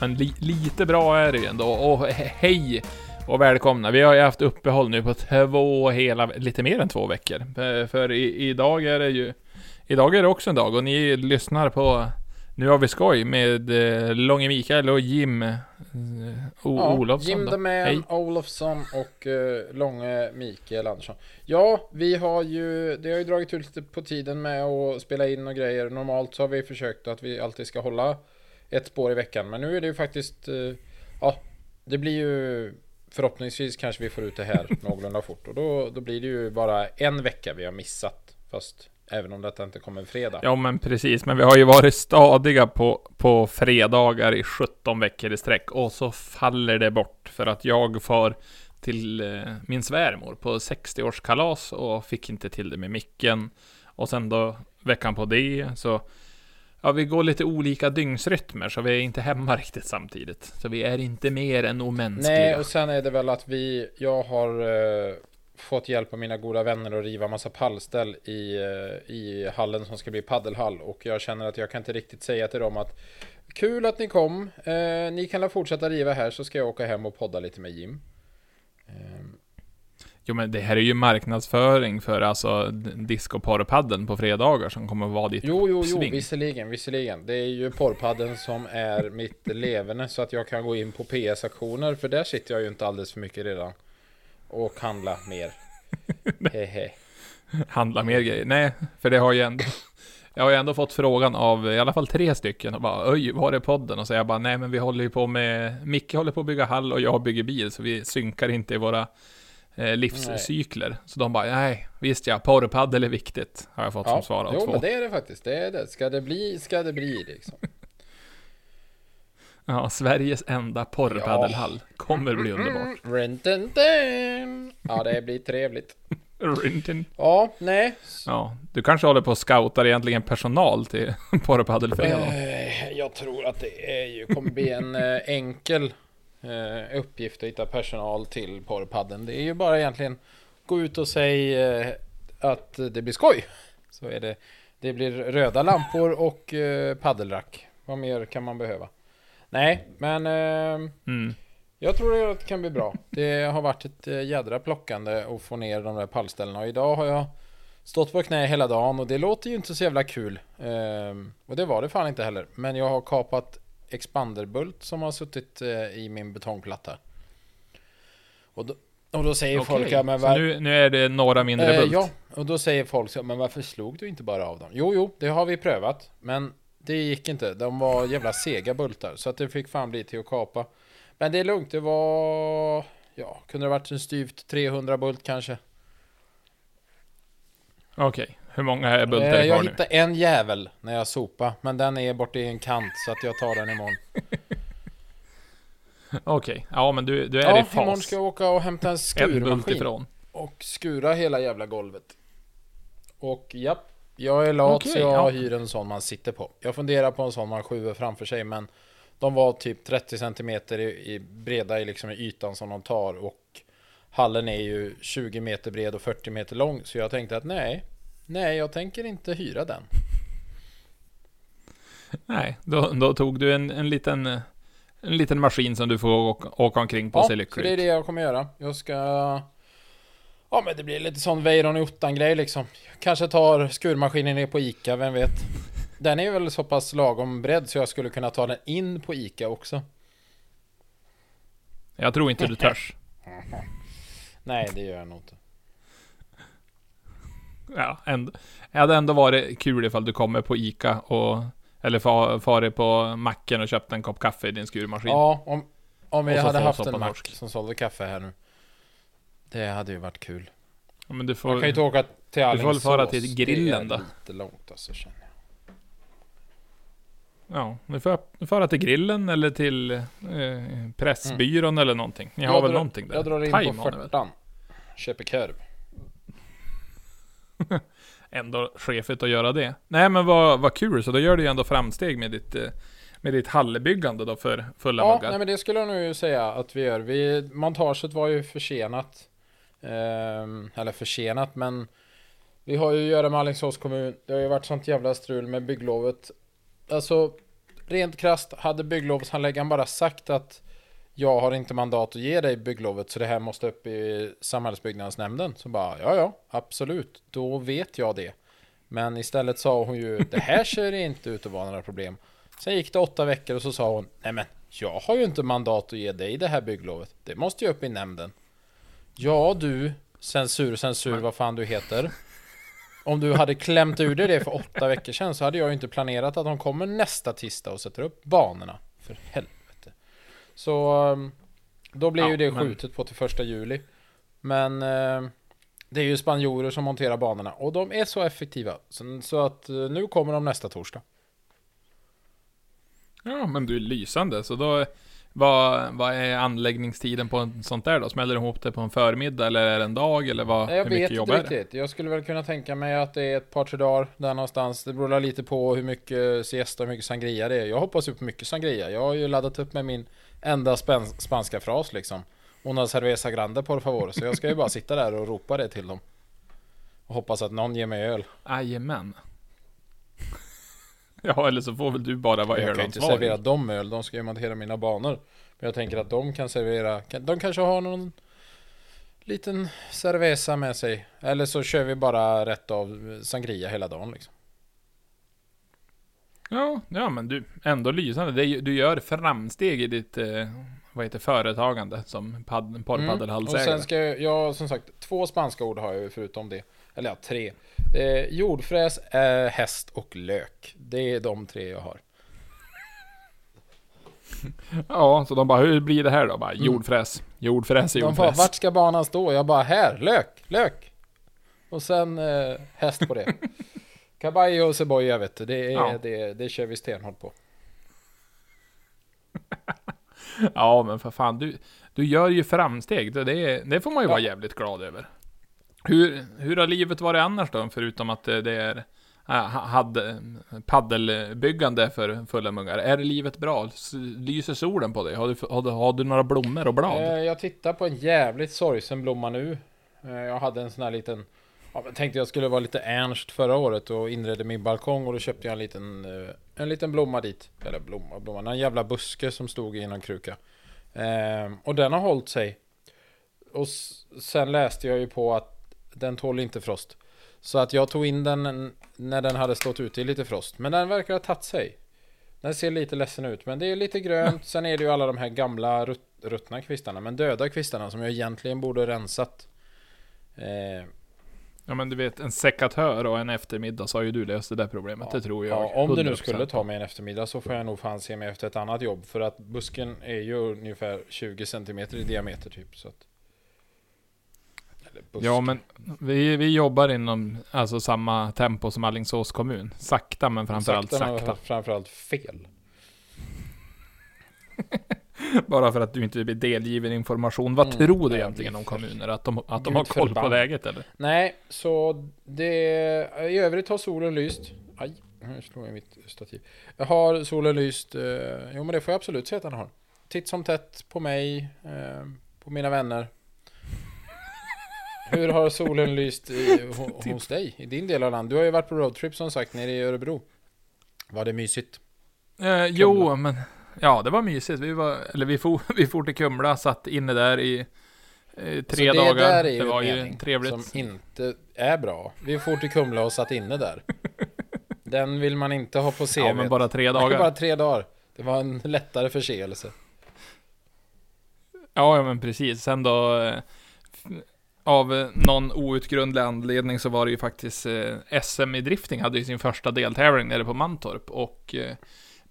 men li lite bra är det ju ändå. Och he hej och välkomna. Vi har ju haft uppehåll nu på två hela, lite mer än två veckor. För, för i, idag är det ju, idag är det också en dag och ni lyssnar på nu har vi skoj med eh, Långe Mikael och Jim eh, o ja, Olofsson. Jim då. the Man Hej. Olofsson och eh, Långe Mikael Andersson. Ja, vi har ju, det har ju dragit ut lite på tiden med att spela in och grejer. Normalt så har vi försökt att vi alltid ska hålla ett spår i veckan. Men nu är det ju faktiskt, eh, ja, det blir ju förhoppningsvis kanske vi får ut det här någorlunda fort. Och då, då blir det ju bara en vecka vi har missat. Fast även om detta inte kommer en fredag. Ja men precis, men vi har ju varit stadiga på, på fredagar i 17 veckor i sträck och så faller det bort för att jag far till eh, min svärmor på 60-årskalas och fick inte till det med micken. Och sen då veckan på det så Ja, vi går lite olika dygnsrytmer så vi är inte hemma riktigt samtidigt. Så vi är inte mer än omänskliga. Nej, och sen är det väl att vi, jag har eh, fått hjälp av mina goda vänner att riva massa pallställ i, eh, i hallen som ska bli paddelhall. Och jag känner att jag kan inte riktigt säga till dem att kul att ni kom. Eh, ni kan väl fortsätta riva här så ska jag åka hem och podda lite med Jim. Ehm, Jo men det här är ju marknadsföring för alltså discoporrpadden på fredagar som kommer att vara ditt Jo, jo, jo, visserligen, visserligen. Det är ju porrpadden som är mitt leverne så att jag kan gå in på PS-aktioner för där sitter jag ju inte alldeles för mycket redan. Och handla mer. Hehe. handla mer grejer. Nej, för det har ju ändå... Jag har ju ändå fått frågan av i alla fall tre stycken och bara Öj, var är podden? Och så jag bara nej men vi håller ju på med Micke håller på att bygga hall och jag bygger bil så vi synkar inte i våra eh, livscykler. Så de bara nej, visst ja, porrpaddel är viktigt. Har jag fått som svar av jo, två. men det är det faktiskt. Det är det. Ska det bli, ska det bli liksom. Ja, Sveriges enda porrpaddelhall. Kommer bli underbart. Ja, det blir trevligt. Ja, nej. Ja, du kanske håller på att scouta egentligen personal till porrpaddelföreningen. Eh, Jag tror att det är ju, kommer bli en eh, enkel eh, uppgift att hitta personal till porrpadden. Det är ju bara egentligen gå ut och säga eh, att det blir skoj. Så är det. Det blir röda lampor och eh, paddelrack. Vad mer kan man behöva? Nej, men eh, Mm. jag tror att det kan bli bra. Det har varit ett eh, jädra plockande att få ner de där pallställena och idag har jag stått på knä hela dagen och det låter ju inte så jävla kul. Ehm, och det var det fan inte heller. Men jag har kapat expanderbult som har suttit eh, i min betongplatta. Och då, och då säger folk Okej, ja men var, nu, nu är det några mindre eh, bult. Ja, och då säger folk men varför slog du inte bara av dem? Jo, jo, det har vi prövat. Men det gick inte. De var jävla sega bultar. Så att det fick fan bli till att kapa. Men det är lugnt. Det var... Ja, kunde det varit en styvt 300 bult kanske. Okej, hur många bultar Eh, är det jag kvar nu? hittade en jävel när jag sopade. Men den är borta i en kant så att jag tar den imorgon. Okej, ja men du, du är Ja, i fas. imorgon ska jag åka och hämta en skurmaskin. Och skura hela jävla golvet. Och japp, jag är lat Okej, så jag ja. hyr en sån man sitter på. Jag funderar på en sån man skjuter framför sig men de var typ 30 cm i, i breda i, liksom, i ytan som de tar och hallen är ju 20 meter bred och 40 meter lång så jag tänkte att nej, nej jag tänker inte hyra den. Nej, då, då tog du en, en liten... En liten maskin som du får åka, åka omkring på Ja, Silly så det är det jag kommer göra. Jag ska... Ja men det blir lite sån Weiron i ottan grej liksom. Kanske tar skurmaskinen ner på Ica, vem vet. Den är väl så pass lagom bredd så jag skulle kunna ta den in på Ica också. Jag tror inte du törs. Nej, det gör jag nog inte. Ja, ändå, det hade ändå varit kul ifall du kommer på Ica och... Eller fa- farit på macken och köpt en kopp kaffe i din skurmaskin. Ja, om, om så hade haft en mack som sålde kaffe här nu. Det hade ju varit kul. Ja, men du Jag får... kan ju inte åka till Du får väl Alingsås. fara till grillen Det är då. lite långt alltså känner jag. Ja, du får, du får fara till grillen eller till eh, Pressbyrån eller någonting. Ni har Jag väl drar- någonting där? Jag drar in Time på har ni väl? Fyrtan. Köper korv. Ändå chefigt att göra det. Nej men vad, vad kul, så då gör du ju ändå framsteg med ditt, eh, med ditt hallbyggande då för fulla Ja, muggar. nej, men det skulle jag nog säga att vi gör. Vi, montaget var ju försenat. Ehm, eller försenat, men vi har ju att göra med Alingsås kommun. Det har ju varit sånt jävla strul med bygglovet. Alltså, rent krasst hade bygglovshandläggaren bara sagt att jag har inte mandat att ge dig bygglovet så det här måste upp i samhällsbyggnadsnämnden. Så bara, ja ja, absolut, då vet jag det. Men istället sa hon ju, det här ser inte ut att vara några problem. Sen gick det åtta veckor och så sa hon, nej men jag har ju inte mandat att ge dig det här bygglovet. Det måste ju upp i nämnden. Ja du, censur, censur, vad fan du heter. Om du hade klämt ur dig det för åtta veckor sedan så hade jag ju inte planerat att de kommer nästa tisdag och sätter upp banorna. För helvete. Så um, då blir Ja, ju det men- skjutet på till första juli. Men eh, det är ju spanjorer som monterar banorna och de är så effektiva. Så, så att eh, nu kommer de nästa torsdag. Ja, men du är lysande. Så då, vad, vad är anläggningstiden på en sånt där då? Smäller du ihop det på en förmiddag eller är det en dag? Eller vad, Jag hur vet inte riktigt. Jag skulle väl kunna tänka mig att det är ett par, tre dagar där någonstans. Det beror lite på hur mycket siesta och hur mycket sangria det är. Jag hoppas ju på mycket sangria. Jag har ju laddat upp med min enda spanska fras liksom. Una cerveza grande por favor. Så jag ska ju bara sitta där och ropa det till dem. Och hoppas att någon ger mig öl. Jajamän. Ja, eller så får väl du bara vara jag kan inte ölansvarig. servera dem öl. De ska ju montera mina banor. Men jag tänker att de kan servera. De kanske har någon liten cerveza med sig. Eller så kör vi bara rätt av sangria hela dagen liksom. Ja, ja, men du, ändå lysande. Du gör framsteg i ditt, eh, vad heter företagande som pad, Mm. Och porrpaddelhalsägare. sen ska jag, jag, som sagt, två spanska ord har jag förutom det. Eller ja, tre. Eh, jordfräs, eh, häst och lök. Det är de tre jag har. Ja, så de bara, hur blir det här då? Bara, jordfräs. Jordfräs är Mm. De bara, jordfräs. vart ska banan stå? Jag bara, här, lök, lök. Och sen eh, häst på det. Caballo och cebolla vet du, det, är, Ja. det, det kör vi stenhårt på. Ja, men för fan, du, du gör ju framsteg. Det, det, får man ju Ja. vara jävligt glad över. Hur, hur har livet varit annars då? Förutom att det det är ha- hade paddelbyggande för fulla mungar. Är livet bra? Lyser solen på dig? Har du, har du, har du några blommor och blad? Eh, jag tittar på en jävligt sorgsen blomma nu. Eh, jag hade en sån här liten... Ja, men tänkte jag skulle vara lite Ernst förra året och inredde min balkong och då köpte jag en liten, eh, en liten blomma dit. Eller blomma, blomma, en jävla buske som stod i någon kruka. Eh, och den har hållit sig. Och sen läste jag ju på att den tål inte frost. Så att jag tog in den när den hade stått ute i lite frost. Men den verkar ha tagit sig. Den ser lite ledsen ut, men det är lite grönt. Sen är det ju alla de här gamla rutt, ruttna kvistarna, men döda kvistarna som jag egentligen borde rensat. Eh, Ja men du vet, en sekatör och en eftermiddag så har ju du löst det där problemet. ja, det tror jag. ja, om det nu 100%. skulle ta mig en eftermiddag så får jag nog fan se mig efter ett annat jobb. För att busken är ju ungefär 20 cm i diameter typ. Så att. Ja men vi, vi jobbar inom alltså samma tempo som Alingsås kommun. Sakta men framförallt Sakta, men sakta. Framförallt fel. Bara för att du inte blir delgiven information. Vad Mm, tror du egentligen om kommuner? Att de, att de har koll på förbannat. läget eller? Nej, så det... I övrigt har solen lyst. Aj, nu slår jag mitt stativ. Jag har solen lyst. Eh, jo, men det får jag absolut säga att den har. Titt som tätt på mig, eh, på mina vänner. Hur har solen lyst i, ho, hos dig, i din del av landet? Du har ju varit på roadtrip som sagt, nere i Örebro. Var det mysigt? Eh, jo, men ja, det var mysigt. Vi var, eller vi for, vi for till Kumla, satt inne där i eh, tre så dagar. det där är det var ju trevligt. som inte är bra. Vi får till Kumla och satt inne där. Den vill man inte ha på CV. Ja, men bara tre Nej, dagar. bara tre dagar. Det var en lättare förseelse. Ja, ja, men precis. Sen då, eh, av någon outgrundlig anledning så var det ju faktiskt eh, SM i drifting hade ju sin första deltävling nere på Mantorp och eh,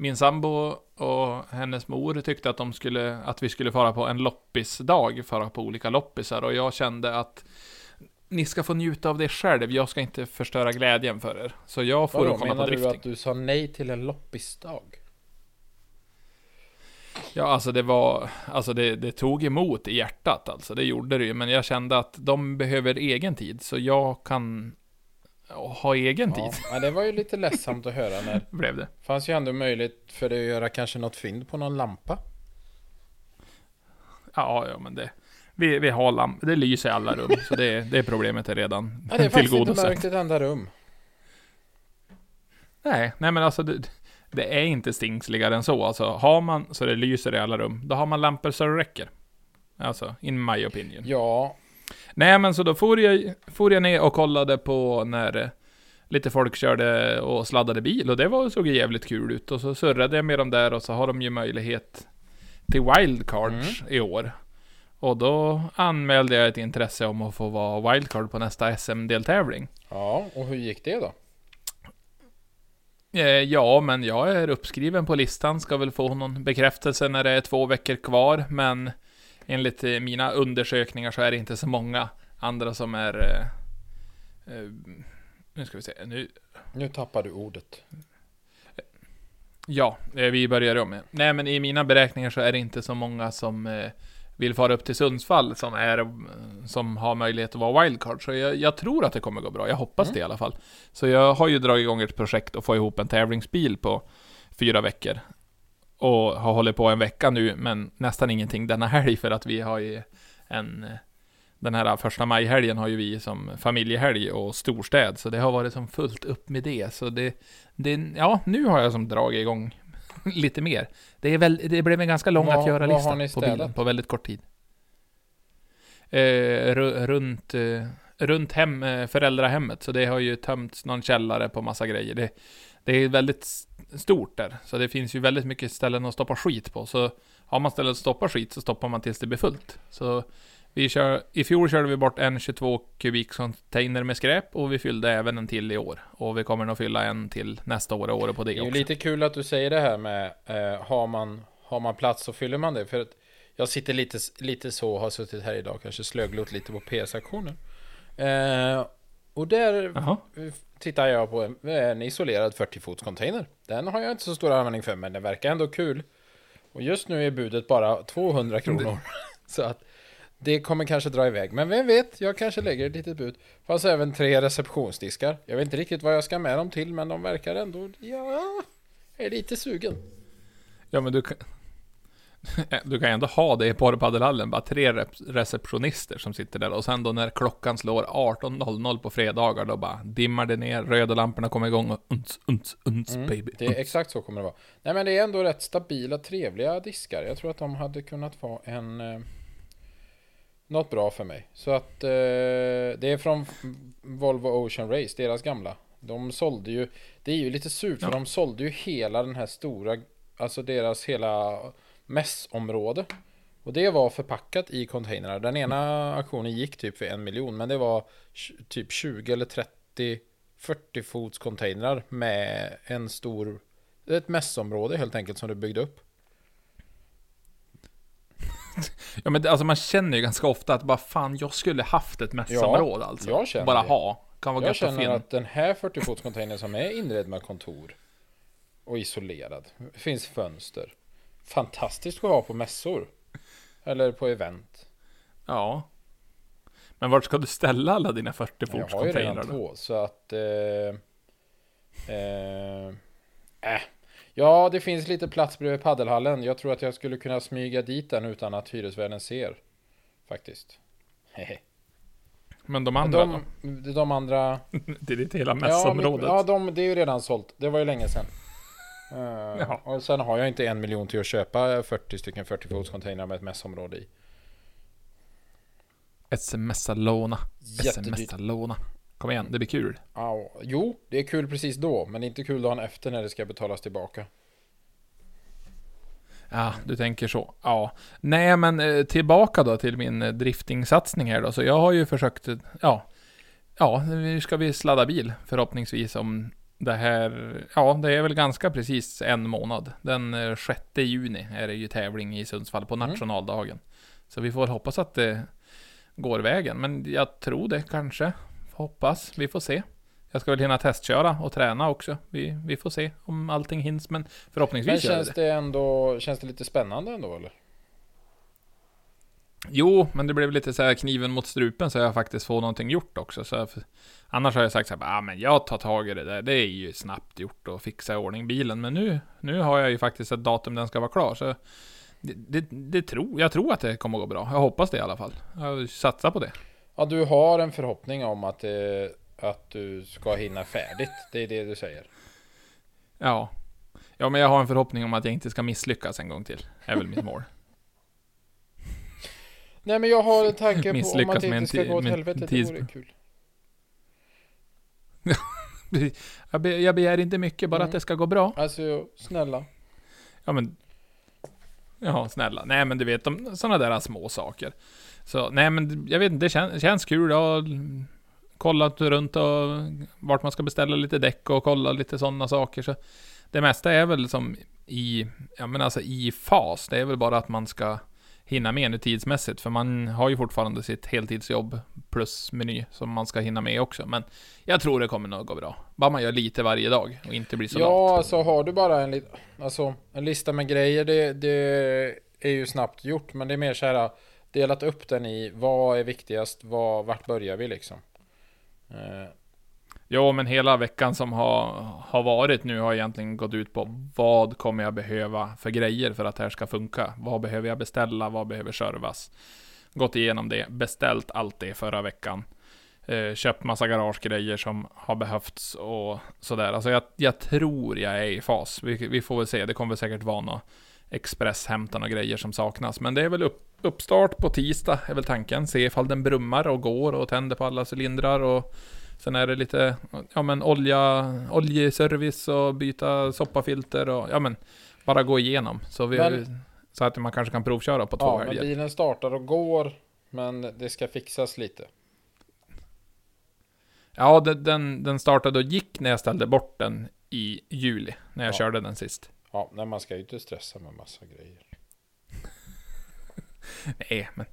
min sambo och hennes mor tyckte att de skulle, att vi skulle fara på en loppisdag, fara på olika loppisar och jag kände att ni ska få njuta av det själv, jag ska inte förstöra glädjen för er. Så jag får Vadå, komma på menar du drifting. att du sa nej till en loppisdag? Ja, alltså det var, alltså det, det tog emot i hjärtat alltså, det gjorde det ju, men jag kände att de behöver egen tid, så jag kan ha egen Ja, tid, men det var ju lite ledsamt att höra när blev det. fanns ju ändå möjlighet för dig att göra kanske något fynd på någon lampa. Ja, ja, men det, vi, vi har lamp, det lyser i alla rum, så det, det problemet är redan Ja, det är faktiskt inte tillgodosett. mörkt i ett enda rum. Nej, nej men alltså, det, det är inte stingsligare än så. Alltså, har man så det lyser i alla rum, då har man lampor så det räcker. Alltså, in my opinion. Ja, Nej, men så då for jag, for jag ner och kollade på när eh, lite folk körde och sladdade bil och det var, såg jävligt kul ut. Och så surrade jag med dem där och så har de ju möjlighet till wildcards i år. Och då anmälde jag ett intresse om att få vara wildcard på nästa SM-deltävling. ja, och hur gick det då? Eh, ja, men jag är uppskriven på listan, ska väl få någon bekräftelse när det är två veckor kvar, men enligt eh, mina undersökningar så är det inte så många andra som är... Eh, eh, nu ska vi se, nu... Nu tappar du ordet. Ja, vi börjar om. Nej, men i mina beräkningar så är det inte så många som vill fara upp till Sundsvall som, är, som har möjlighet att vara wildcard. Så jag, jag tror att det kommer gå bra. Jag hoppas Mm. det i alla fall. Så jag har ju dragit igång ett projekt att få ihop en tävlingsbil på fyra veckor. Och har hållit på en vecka nu, men nästan ingenting denna helg för att vi har ju en... Den här första majhelgen har ju vi som familjehelg och storstäd, så det har varit som fullt upp med det. Så det, det ja, nu har jag som dragit igång lite mer. Det, är väl, det blev en ganska lång Vad- att göra vad lista har ni på bilen på väldigt kort tid. Eh, ru- runt, eh, runt hem, eh, föräldrahemmet, så det har ju tömts någon källare på massa grejer. Det, det är väldigt stort där, så det finns ju väldigt mycket ställen att stoppa skit på. Så har man ställen att stoppa skit så stoppar man tills det blir fullt. Så vi kör, i fjol körde vi bort en 22 kubik container med skräp och vi fyllde även en till i år. Och vi kommer nog fylla en till nästa år och året på det, Det är också. lite kul att du säger det här med eh, har, man, har man plats så fyller man det. För att jag sitter lite, lite så, har suttit här idag, kanske slöglott lite på PS-aktionen. Eh, och där Jaha. Tittar jag på en, isolerad 40-fots container. Den har jag inte så stor användning för, men den verkar ändå kul. Och just nu är budet bara 200 kronor. så att det kommer kanske dra iväg. Men vem vet, jag kanske lägger ett litet bud. Fanns även tre receptionsdiskar. Jag vet inte riktigt vad jag ska med dem till, men de verkar ändå... Ja, jag är lite sugen. Ja men du kan... Du kan ju ändå ha det i porrpaddelhallen, bara tre receptionister som sitter där och sen då när klockan slår 18.00 på fredagar då bara dimmar det ner, röda lamporna kommer igång och uns, uns, uns Mm, baby. Det är exakt så kommer det vara. Nej men det är ändå rätt stabila, trevliga diskar. Jag tror att de hade kunnat vara en... Eh, något bra för mig. Så att eh, det är från Volvo Ocean Race, deras gamla. De sålde ju... Det är ju lite surt för Ja. de sålde ju hela den här stora... Alltså deras hela mässområde. Och det var förpackat i containrar. Den ena aktionen gick typ för en miljon. Men det var typ 20 eller 30 40 fots containrar med en stor ett mässområde helt enkelt som du byggde upp. Ja men det- alltså man känner ju ganska ofta att bara fan jag skulle haft ett mässområde alltså. jag känner Bara det. ha. Kan vara Jag känner finna. att den här 40 fots containern som är inredd med kontor och isolerad, finns fönster. Fantastiskt att ha på mässor. Eller på event. Ja. Men vart ska du ställa alla dina 40 Jag fots har ju redan då? två så att... Eh, eh, äh. Ja, det finns lite plats bredvid paddelhallen. Jag tror att jag skulle kunna smyga dit den utan att hyresvärden ser. Faktiskt. Hehe. Men de andra de, de andra... då? Det är ditt hela Ja, mässområdet. men- ja de, det är ju redan sålt. Det var ju länge sedan. Ja. Och sen har jag inte en miljon till att köpa 40 stycken 40 fots containrar med ett mässområde i. SMS-låna. Jättedyrt. SMS-låna. Kom igen, det blir kul. Ja, jo, det är kul precis då, men inte kul dagen efter när det ska betalas tillbaka. Ja, du tänker så. Ja. Nej, men eh, tillbaka då till min eh, driftingsatsning här då. Så jag har ju försökt, ja. Ja, nu ska vi sladda bil förhoppningsvis om det här. Ja, det är väl ganska precis en månad. Den eh, 6 juni är det ju tävling i Sundsvall på Mm. nationaldagen. Så vi får hoppas att det går vägen. Men jag tror det kanske. Hoppas. Vi får se. Jag ska väl hinna testköra och träna också. Vi, vi får se om allting hinns. Men Men förhoppningsvis gör det känns det ändå, känns det lite spännande ändå eller? Jo, men det blev lite så här kniven mot strupen så jag faktiskt får någonting gjort också. Så jag, annars har jag sagt så här, ah, men jag tar tag i det där. Det är ju snabbt gjort att fixa i ordning bilen. Men nu, nu har jag ju faktiskt ett datum den ska vara klar. Så det, det, det tror, jag tror att det kommer att gå bra. Jag hoppas det i alla fall. Jag satsar på det. Ja, du har en förhoppning om att, eh, att du ska hinna färdigt. Det är det du säger. Ja. Ja, men jag har en förhoppning om att jag inte ska misslyckas en gång till. är väl mitt mål. Nej men jag har en tanke på om att det inte ska gå åt helvete. Det vore kul. Jag, be, jag begär inte mycket, bara Mm. att det ska gå bra. Alltså, snälla. Ja, men... Ja, snälla. Nej, men du vet, de, sådana där små saker. Så, nej, men jag vet inte, det kän, känns kul. Jag har kollat runt och vart man ska beställa lite däck och kolla lite sådana saker. Så det mesta är väl som i, ja men alltså i fas. Det är väl bara att man ska hinna med nu tidsmässigt. För man har ju fortfarande sitt heltidsjobb plus meny som man ska hinna med också. Men jag tror det kommer nog gå bra. Bara man gör lite varje dag och inte blir så Ja, lat. alltså har du bara en, alltså, en lista med grejer, det, det är ju snabbt gjort. Men det är mer så här, delat upp den i vad är viktigast, vad, vart börjar vi liksom. Jo Ja, men hela veckan som har, har varit nu har egentligen gått ut på vad kommer jag behöva för grejer för att det här ska funka? Vad behöver jag beställa? Vad behöver servas? Gått igenom det, beställt allt det förra veckan. Eh, köpt massa garagegrejer som har behövts och sådär. Alltså jag, jag tror jag är i fas. Vi, vi får väl se, det kommer väl säkert vara något expresshämtan och grejer som saknas. Men det är väl upp, uppstart på tisdag, är väl tanken. Se ifall den brummar och går och tänder på alla cylindrar och Sen är det lite, ja men olja, oljeservice och byta soppafilter och ja men bara gå igenom. Så, vi, Men- så att man kanske kan provköra på två ja, men helger. bilen startar och går, men det ska fixas lite. Ja, den, den, den startade och gick när jag ställde bort den i juli, när jag Ja. körde den sist. Ja, nej, man ska ju inte stressa med massa grejer. Nej, men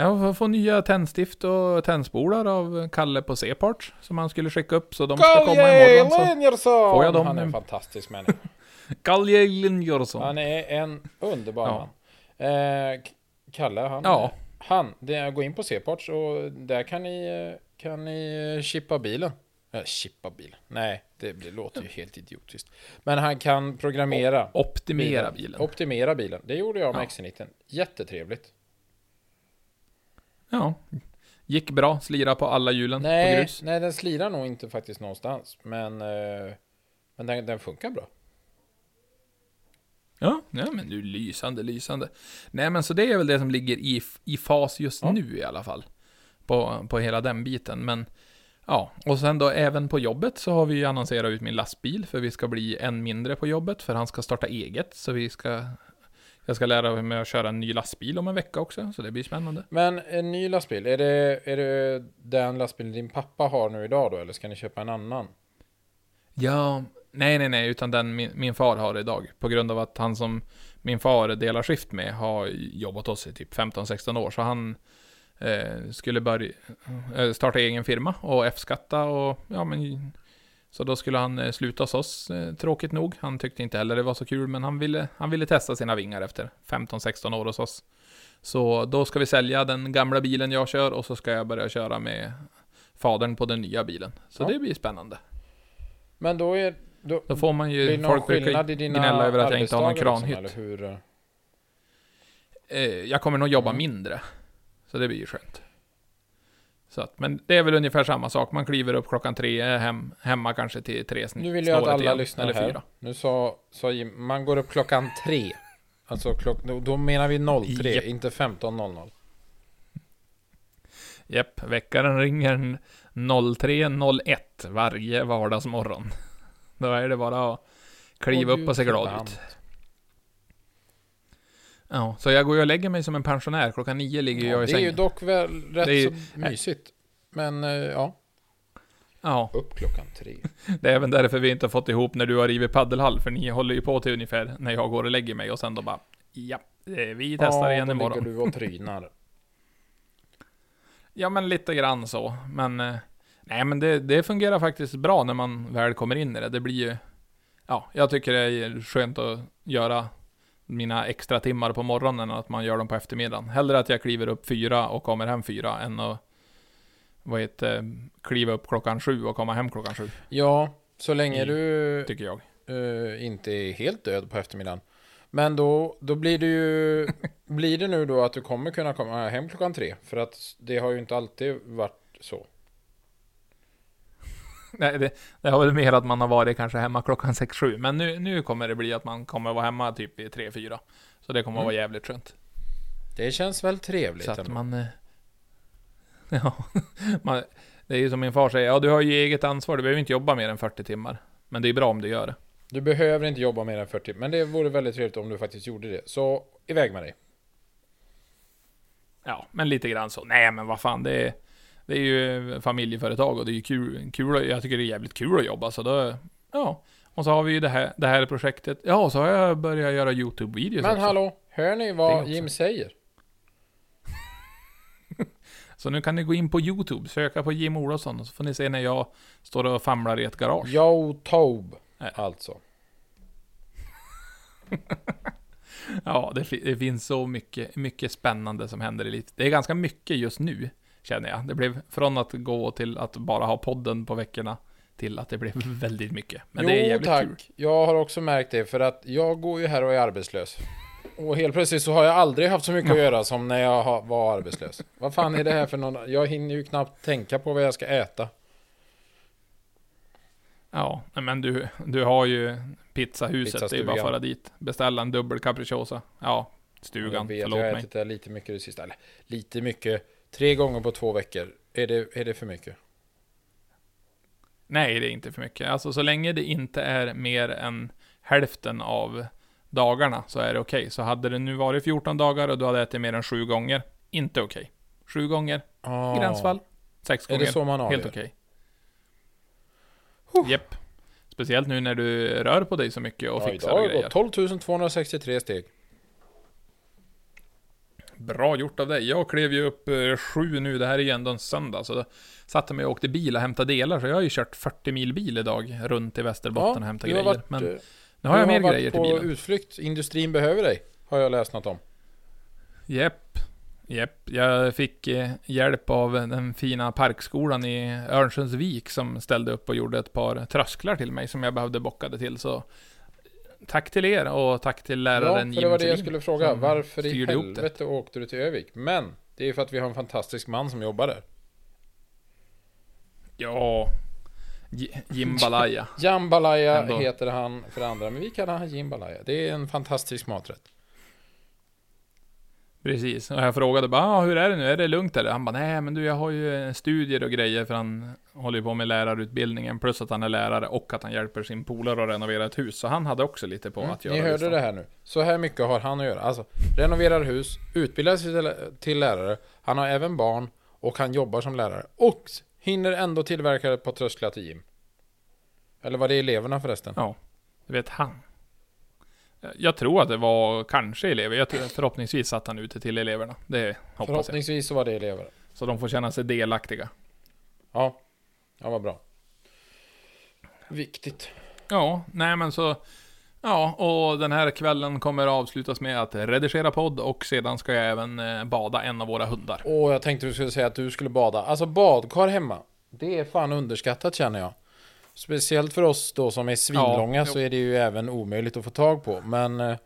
jag får få nya tändstift och tändspolar av Kalle på C-parts som han skulle skicka upp, så de ska komma imorgon. Så. Linjersson! får jag dem Han är en fantastisk människa. Kalle Linjörsson. Han är en underbar Ja. man. Eh, Kalle, han... Ja. Han, det gå in på C-parts och där kan ni, eh, kan ni eh, chippa bilen. Eh, chippa bilen? Nej, det, det låter ju helt idiotiskt. Men han kan programmera. Optimera bilen. Optimera bilen. Det gjorde jag med Ja. XC90. Jättetrevligt. Ja. Gick bra, slira på alla hjulen på Nej, grus. nej, den slirar nog inte faktiskt någonstans. Men, eh, men den, den funkar bra. Ja, ja men du lysande, lysande. Nej men så det är väl det som ligger i, i fas just Ja. nu i alla fall. På, på hela den biten. Men ja, och sen då även på jobbet så har vi ju annonserat ut min lastbil. För vi ska bli en mindre på jobbet. För han ska starta eget. Så vi ska... Jag ska lära mig att köra en ny lastbil om en vecka också. Så det blir spännande. Men en ny lastbil, är det, är det den lastbilen din pappa har nu idag då? Eller ska ni köpa en annan? Ja, nej nej nej, utan den min, min far har idag. På grund av att han som min far delar skift med har jobbat hos i typ 15-16 år. Så han eh, skulle börja eh, starta egen firma och F-skatta och ja men så då skulle han eh, sluta hos oss, eh, tråkigt nog. Han tyckte inte heller det var så kul, men han ville, han ville testa sina vingar efter 15-16 år hos oss. Så då ska vi sälja den gamla bilen jag kör och så ska jag börja köra med fadern på den nya bilen. Så Ja. det blir spännande. Men då är... Då, Då får man blir ju, någon folk brukar skillnad i dina gnälla över att jag inte har någon kranhytt. Eller hur? Eh, jag kommer nog jobba Mm. mindre. Så det blir ju skönt. Så att, men det är väl ungefär samma sak. Man kliver upp klockan tre, är hem, hemma kanske till tre sn- Nu vill jag att alla igen, lyssnar eller här. fyra. Nu sa, sa Jim, man går upp klockan tre. Alltså klock, då, menar vi 03, Japp. inte 15.00. Japp, väckaren ringer 03.01 varje vardagsmorgon. Då är det bara att kliva Åh, upp och se glad ut. Ja, så jag går ju och lägger mig som en pensionär. Klockan nio ligger Ja, jag i det är ju sängen. dock väl rätt ju- så mysigt. Men eh, ja, Ja, upp klockan tre. det är även därför vi inte har fått ihop när du har rivit paddelhall. För ni håller ju på till ungefär när jag går och lägger mig och sen då bara Ja, eh, vi testar ja, igen då imorgon. ligger du och trynar. Ja, men lite grann så. Men, eh, nej men det, det fungerar faktiskt bra när man väl kommer in i det. Det blir ju, ja, jag tycker det är skönt att göra mina extra timmar på morgonen än att man gör dem på eftermiddagen. Hellre att jag kliver upp fyra och kommer hem fyra än att, vad heter kliva upp klockan sju och komma hem klockan sju, Ja, så länge I- du tycker jag. eh, inte är helt död på eftermiddagen. Men då, då blir det ju, blir det nu då att du kommer kunna komma hem klockan tre? För att det har ju inte alltid varit så. Nej, det, det har väl mer att man har varit kanske hemma klockan 6-7. Men nu, nu kommer det bli att man kommer vara hemma typ vid 3-4. Så det kommer Mm. vara jävligt skönt. Det känns väl trevligt Så att ändå. man... eh, Ja, man, det är ju som min far säger, ja du har ju eget ansvar, du behöver inte jobba mer än 40 timmar. Men det är bra om du gör det. Du behöver inte jobba mer än 40, men det vore väldigt trevligt om du faktiskt gjorde det. Så iväg med dig. Ja, men lite grann så. Nej, men vad fan, det är, det är ju familjeföretag och det är ju kul, kul. Jag tycker det är jävligt kul att jobba, så då, ja. Och så har vi ju det här, det här projektet. Ja, och så har jag börjat göra YouTube-videos Men också. hallå, hör ni vad. Jim säger? Så nu kan ni gå in på YouTube, söka på Jim Olofsson, och så får ni se när jag står och famlar i ett garage. Youtube, Nej. alltså. Ja, det, det finns så mycket, mycket spännande som händer i livet. Det är ganska mycket just nu, känner jag. Det blev från att gå till att bara ha podden på veckorna, till att det blev väldigt mycket. Men det är jo jävligt tack, kul. jag har också märkt det för att jag går ju här och är arbetslös. Och helt plötsligt så har jag aldrig haft så mycket att göra som när jag var arbetslös. Vad fan är det här för någon? Jag hinner ju knappt tänka på vad jag ska äta. Ja, men du, du har ju pizzahuset, det är bara att fara dit. Beställa en dubbel capricciosa. Ja, jag stugan, vet, förlåt jag har mig. ätit det lite mycket det sista. Eller lite mycket. Tre gånger på två veckor. Är det, är det för mycket? Nej, det är inte för mycket. Alltså så länge det inte är mer än hälften av dagarna så är det okej. Så hade det nu varit 14 dagar och du hade ätit mer än 7 gånger, inte okej. 7 gånger, Ah. gränsfall. 6 Är gånger, det så man avgör? helt okej. Japp. Speciellt nu när du rör på dig så mycket och Ja, fixar idag och grejer. gått 12 263 steg. Bra gjort av dig. Jag klev ju upp eh, sju nu, det här är ju ändå en söndag, så då satte mig och åkte bil och hämtade delar, så jag har ju kört 40 mil bil idag runt i Västerbotten och hämtat du har grejer. varit, Men eh, nu har jag du mer varit grejer till på bilen. utflykt. Industrin behöver dig. Har jag läst något om. Jepp. Jepp. Jag fick eh, hjälp av den fina parkskolan i Örnsköldsvik som ställde upp och gjorde ett par trösklar till mig som jag behövde bockade till. Så tack till er och tack till Ja, läraren för det var det jag skulle fråga. Varför i helvete åkte du till Övik? Men, det är för att vi har en fantastisk man som jobbar där. Ja. Jimbalaya. Jambalaya heter han för andra, men vi kallar han Jimbalaya. Det är en fantastisk maträtt. Precis. Och jag frågade bara, ah, hur är det nu? Är det lugnt eller? Han bara, nej men du jag har ju studier och grejer för han håller ju på med lärarutbildningen. Plus att han är lärare och att han hjälper sin polare att renovera ett hus. Så han hade också lite på Mm, att göra. Ni hörde listan. det här nu. Så här mycket har han att göra. Alltså, renoverar hus, utbildar sig till, lärare, han har även barn och han jobbar som lärare. Och hinner ändå tillverka ett par trösklar till Jim. Eller var det eleverna förresten? Ja, du vet han. Jag tror att det var kanske elever. Jag tror, förhoppningsvis satt han ute till eleverna. Det hoppas. Förhoppningsvis så var det elever. Så de får känna sig delaktiga. Ja, ja vad bra. Viktigt. Ja, nej men så... Ja, och den här kvällen kommer avslutas med att redigera podd och sedan ska jag även eh, bada en av våra hundar. Åh, jag tänkte du skulle säga att du skulle bada. Alltså badkar hemma. Det är fan underskattat känner jag. Speciellt för oss då som är svinlånga Ja, så är det ju även omöjligt att få tag på. Men... eh,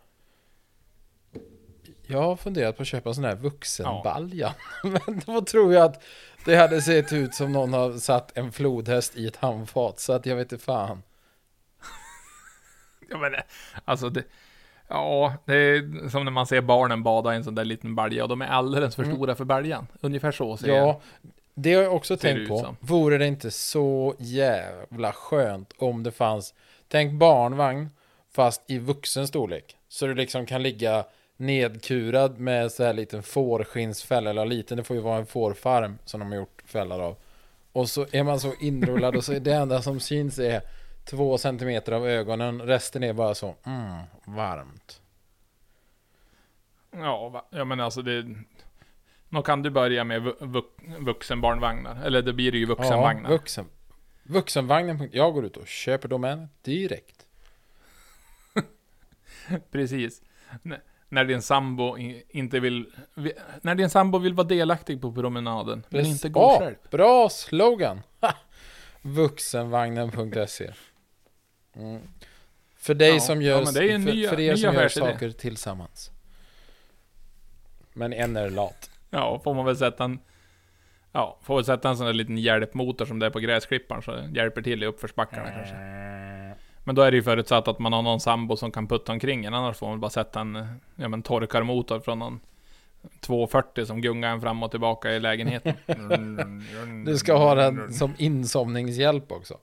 Jag har funderat på att köpa en sån här vuxenbalja. Men då tror jag att det hade sett ut som någon har satt en flodhäst i ett handfat. Så att jag vet inte fan. Ja, men alltså det... Ja, det är som när man ser barnen bada i en sån där liten balja och de är alldeles för Mm. stora för baljan. Ungefär så ser jag. Det har jag också Ser tänkt på. som. Vore det inte så jävla skönt om det fanns, tänk barnvagn fast i vuxen storlek. Så du liksom kan ligga nedkurad med så här liten fårskinnsfälla, eller liten, det får ju vara en fårfarm som de har gjort fällar av. Och så är man så inrullad och så är det enda som syns är två centimeter av ögonen, resten är bara så, mm, varmt. Ja, ja men alltså det... Nå kan du börja med vu- vu- vuxenbarnvagnar. Eller det blir det ju vuxenvagnar. Ja, vuxen. Vuxenvagnen. Jag går ut och köper domänen direkt. Precis. N- när din sambo inte vill... vi- När din sambo vill vara delaktig på promenaden, men inte gå Ja, själv. Bra slogan! Vuxenvagnen.se mm. För dig Ja, som ja, gör, det en för, ny- för er som gör saker tillsammans. Men en är lat ja, får man väl sätta en... Ja, får väl sätta en sån där liten hjälpmotor som det är på gräsklipparen så det hjälper till i uppförsbackarna äh. kanske. Men då är det ju förutsatt att man har någon sambo som kan putta omkring en, annars får man väl bara sätta en ja, men torkarmotor från någon 240 som gungar en fram och tillbaka i lägenheten. du ska ha den som insomningshjälp också.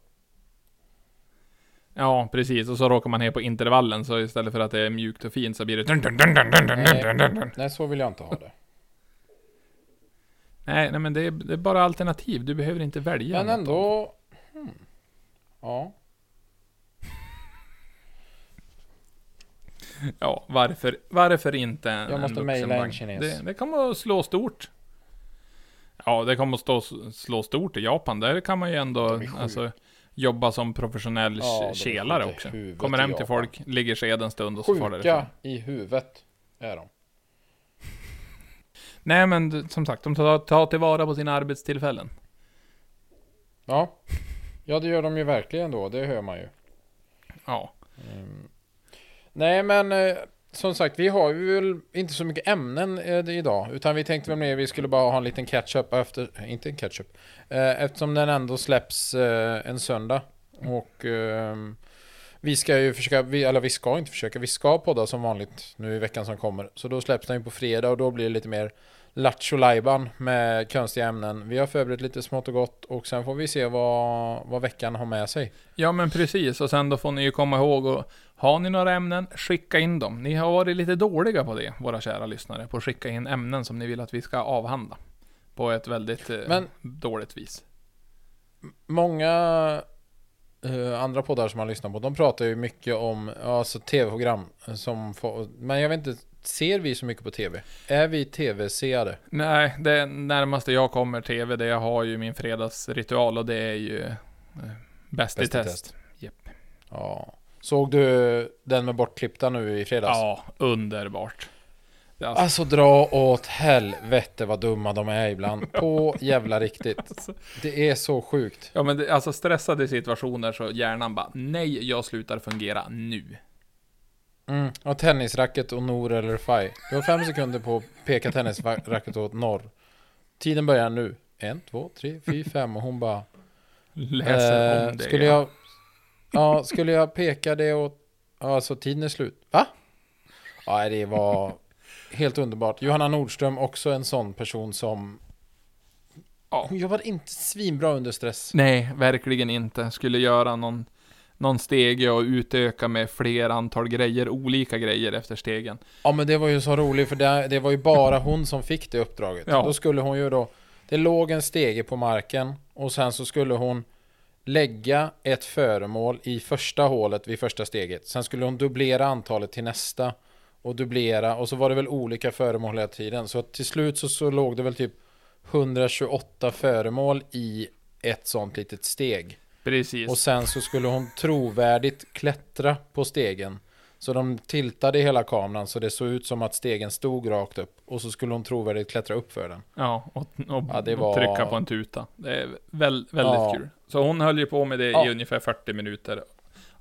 Ja, precis. Och så råkar man ner på intervallen, så istället för att det är mjukt och fint så blir det... Nej, nej så vill jag inte ha det. Nej, nej men det är, det är bara alternativ. Du behöver inte välja. Men något ändå... Hmm. Ja. Ja, varför, varför inte en, Jag måste en mejla en kines. Det, det kommer att slå stort. Ja, det kommer att stå, slå stort i Japan. Där kan man ju ändå sjuka. alltså, jobba som professionell Ja, kelare sjuka också. Kommer hem till folk, ligger sked en stund och så far Sjuka därifrån. i huvudet är de. Nej, men som sagt, de tar, tar tillvara på sina arbetstillfällen. Ja. Ja, det gör de ju verkligen då. Det hör man ju. Ja. Mm. Nej, men eh, som sagt, vi har ju väl inte så mycket ämnen eh, idag. Utan vi tänkte väl mer vi skulle bara ha en liten catch-up efter, inte en catch-up. Eh, eftersom den ändå släpps en söndag. Och ehm, vi ska ju försöka, vi, eller vi ska inte försöka, vi ska podda som vanligt nu i veckan som kommer. Så då släpps den ju på fredag och då blir det lite mer lattjo med konstiga ämnen. Vi har förberett lite smått och gott och sen får vi se vad, vad veckan har med sig. Ja men precis, och sen då får ni ju komma ihåg och har ni några ämnen, skicka in dem. Ni har varit lite dåliga på det, våra kära lyssnare, på att skicka in ämnen som ni vill att vi ska avhandla. På ett väldigt eh, Men- dåligt vis. Många eh, andra poddar som man lyssnar på, de pratar ju mycket om alltså tv-program. Som får, men jag vet inte, ser vi så mycket på tv? Är vi tv-seare? Nej, det närmaste jag kommer TV, det jag har ju min fredagsritual och det är ju eh, Bäst i i test. Ja. Såg du den med bortklippta nu i fredags? Ja, underbart. Alltså, Alltså dra åt helvete vad dumma de är ibland. På jävla riktigt. Det är så sjukt. ja men det, alltså stressade situationer så hjärnan bara Nej, jag slutar fungera nu. Mm. Och tennisracket och Nor eller Faj. Du har fem sekunder på att peka tennisracket åt norr. Tiden börjar nu. En, två, tre, fyra, fem och hon bara Läser Eh, om det. Skulle jag... Ja, skulle jag peka det åt... Alltså tiden är slut. Va? Ja, det var helt underbart. Johanna Nordström, också en sån person som... Ja. Hon jobbar inte svinbra under stress. Nej, verkligen inte. Skulle göra någon, någon stege och utöka med fler antal grejer, olika grejer efter stegen. Ja, men det var ju så roligt för det, det var ju bara hon som fick det uppdraget. Ja. Då skulle hon ju då... Det låg en stege på marken och sen så skulle hon lägga ett föremål i första hålet vid första steget. Sen skulle hon dubblera antalet till nästa och dubblera och så var det väl olika föremål hela tiden. Så till slut så, så låg det väl typ 128 föremål i ett sånt litet steg. Precis. Och sen så skulle hon trovärdigt klättra på stegen. Så de tiltade hela kameran så det såg ut som att stegen stod rakt upp. Och så skulle hon trovärdigt klättra upp för den. Ja, och, och, Ja, det och var- trycka på en tuta. Det är väl, väldigt Ja. kul. Så hon höll ju på med det Ja. i ungefär 40 minuter.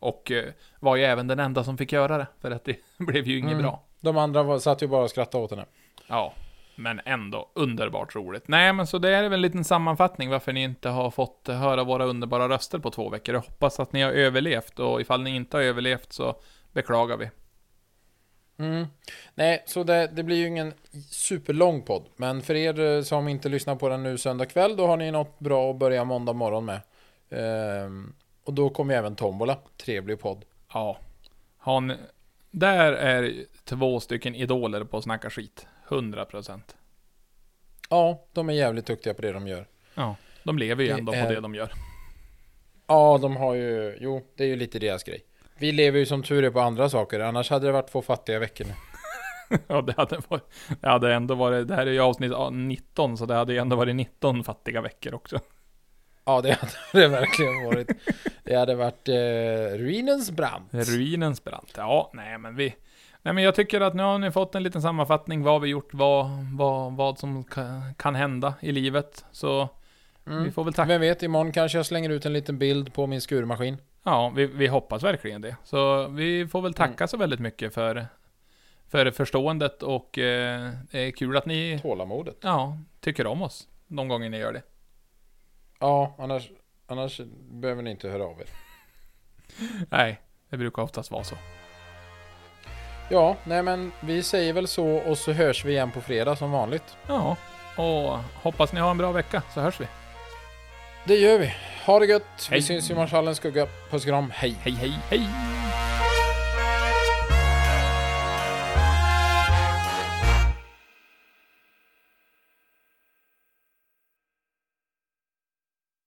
Och eh, var ju även den enda som fick göra det. För att det blev ju inget Mm. bra. De andra var, satt ju bara och skrattade åt henne. Ja, men ändå underbart roligt. Nej, men så det är väl en liten sammanfattning varför ni inte har fått höra våra underbara röster på två veckor. Jag hoppas att ni har överlevt och ifall ni inte har överlevt så beklagar vi. Mm. Nej, så det, det blir ju ingen superlång podd. Men för er eh, som inte lyssnar på den nu söndag kväll, då har ni något bra att börja måndag morgon med. Ehm, och då kommer även Tombola. Trevlig podd. Ja, har ni, där är två stycken idoler på att snacka skit. 100%. Ja, de är jävligt duktiga på det de gör. Ja, de lever ju Det ändå är- på det de gör. Ja, de har ju... Jo, det är ju lite deras grej. Vi lever ju som tur är på andra saker, annars hade det varit två fattiga veckor nu. Ja, det hade, varit, det hade ändå varit, det här är ju avsnitt ja, 19, så det hade ju ändå varit 19 fattiga veckor också. Ja, det hade det verkligen varit. Det hade varit eh, ruinens brant. Ruinens brant. Ja, nej men vi... Nej men jag tycker att nu har ni fått en liten sammanfattning vad vi gjort, vad, vad, vad som ka, kan hända i livet. Så vi Mm. får väl tacka. Vem vet, imorgon kanske jag slänger ut en liten bild på min skurmaskin. Ja, vi, vi hoppas verkligen det. Så vi får väl tacka Mm. så väldigt mycket för, för förståendet och eh, det är kul att ni Tålamodet. ja, tycker om oss. de gånger ni gör det. Ja, annars, annars behöver ni inte höra av er. Nej, det brukar oftast vara så. Ja, nej men vi säger väl så och så hörs vi igen på fredag som vanligt. Ja, och hoppas ni har en bra vecka så hörs vi. Det gör vi. Ha det gött. Hej. Vi syns i Marschallens skugga. Puss och kram. Hej. Hej, hej, hej!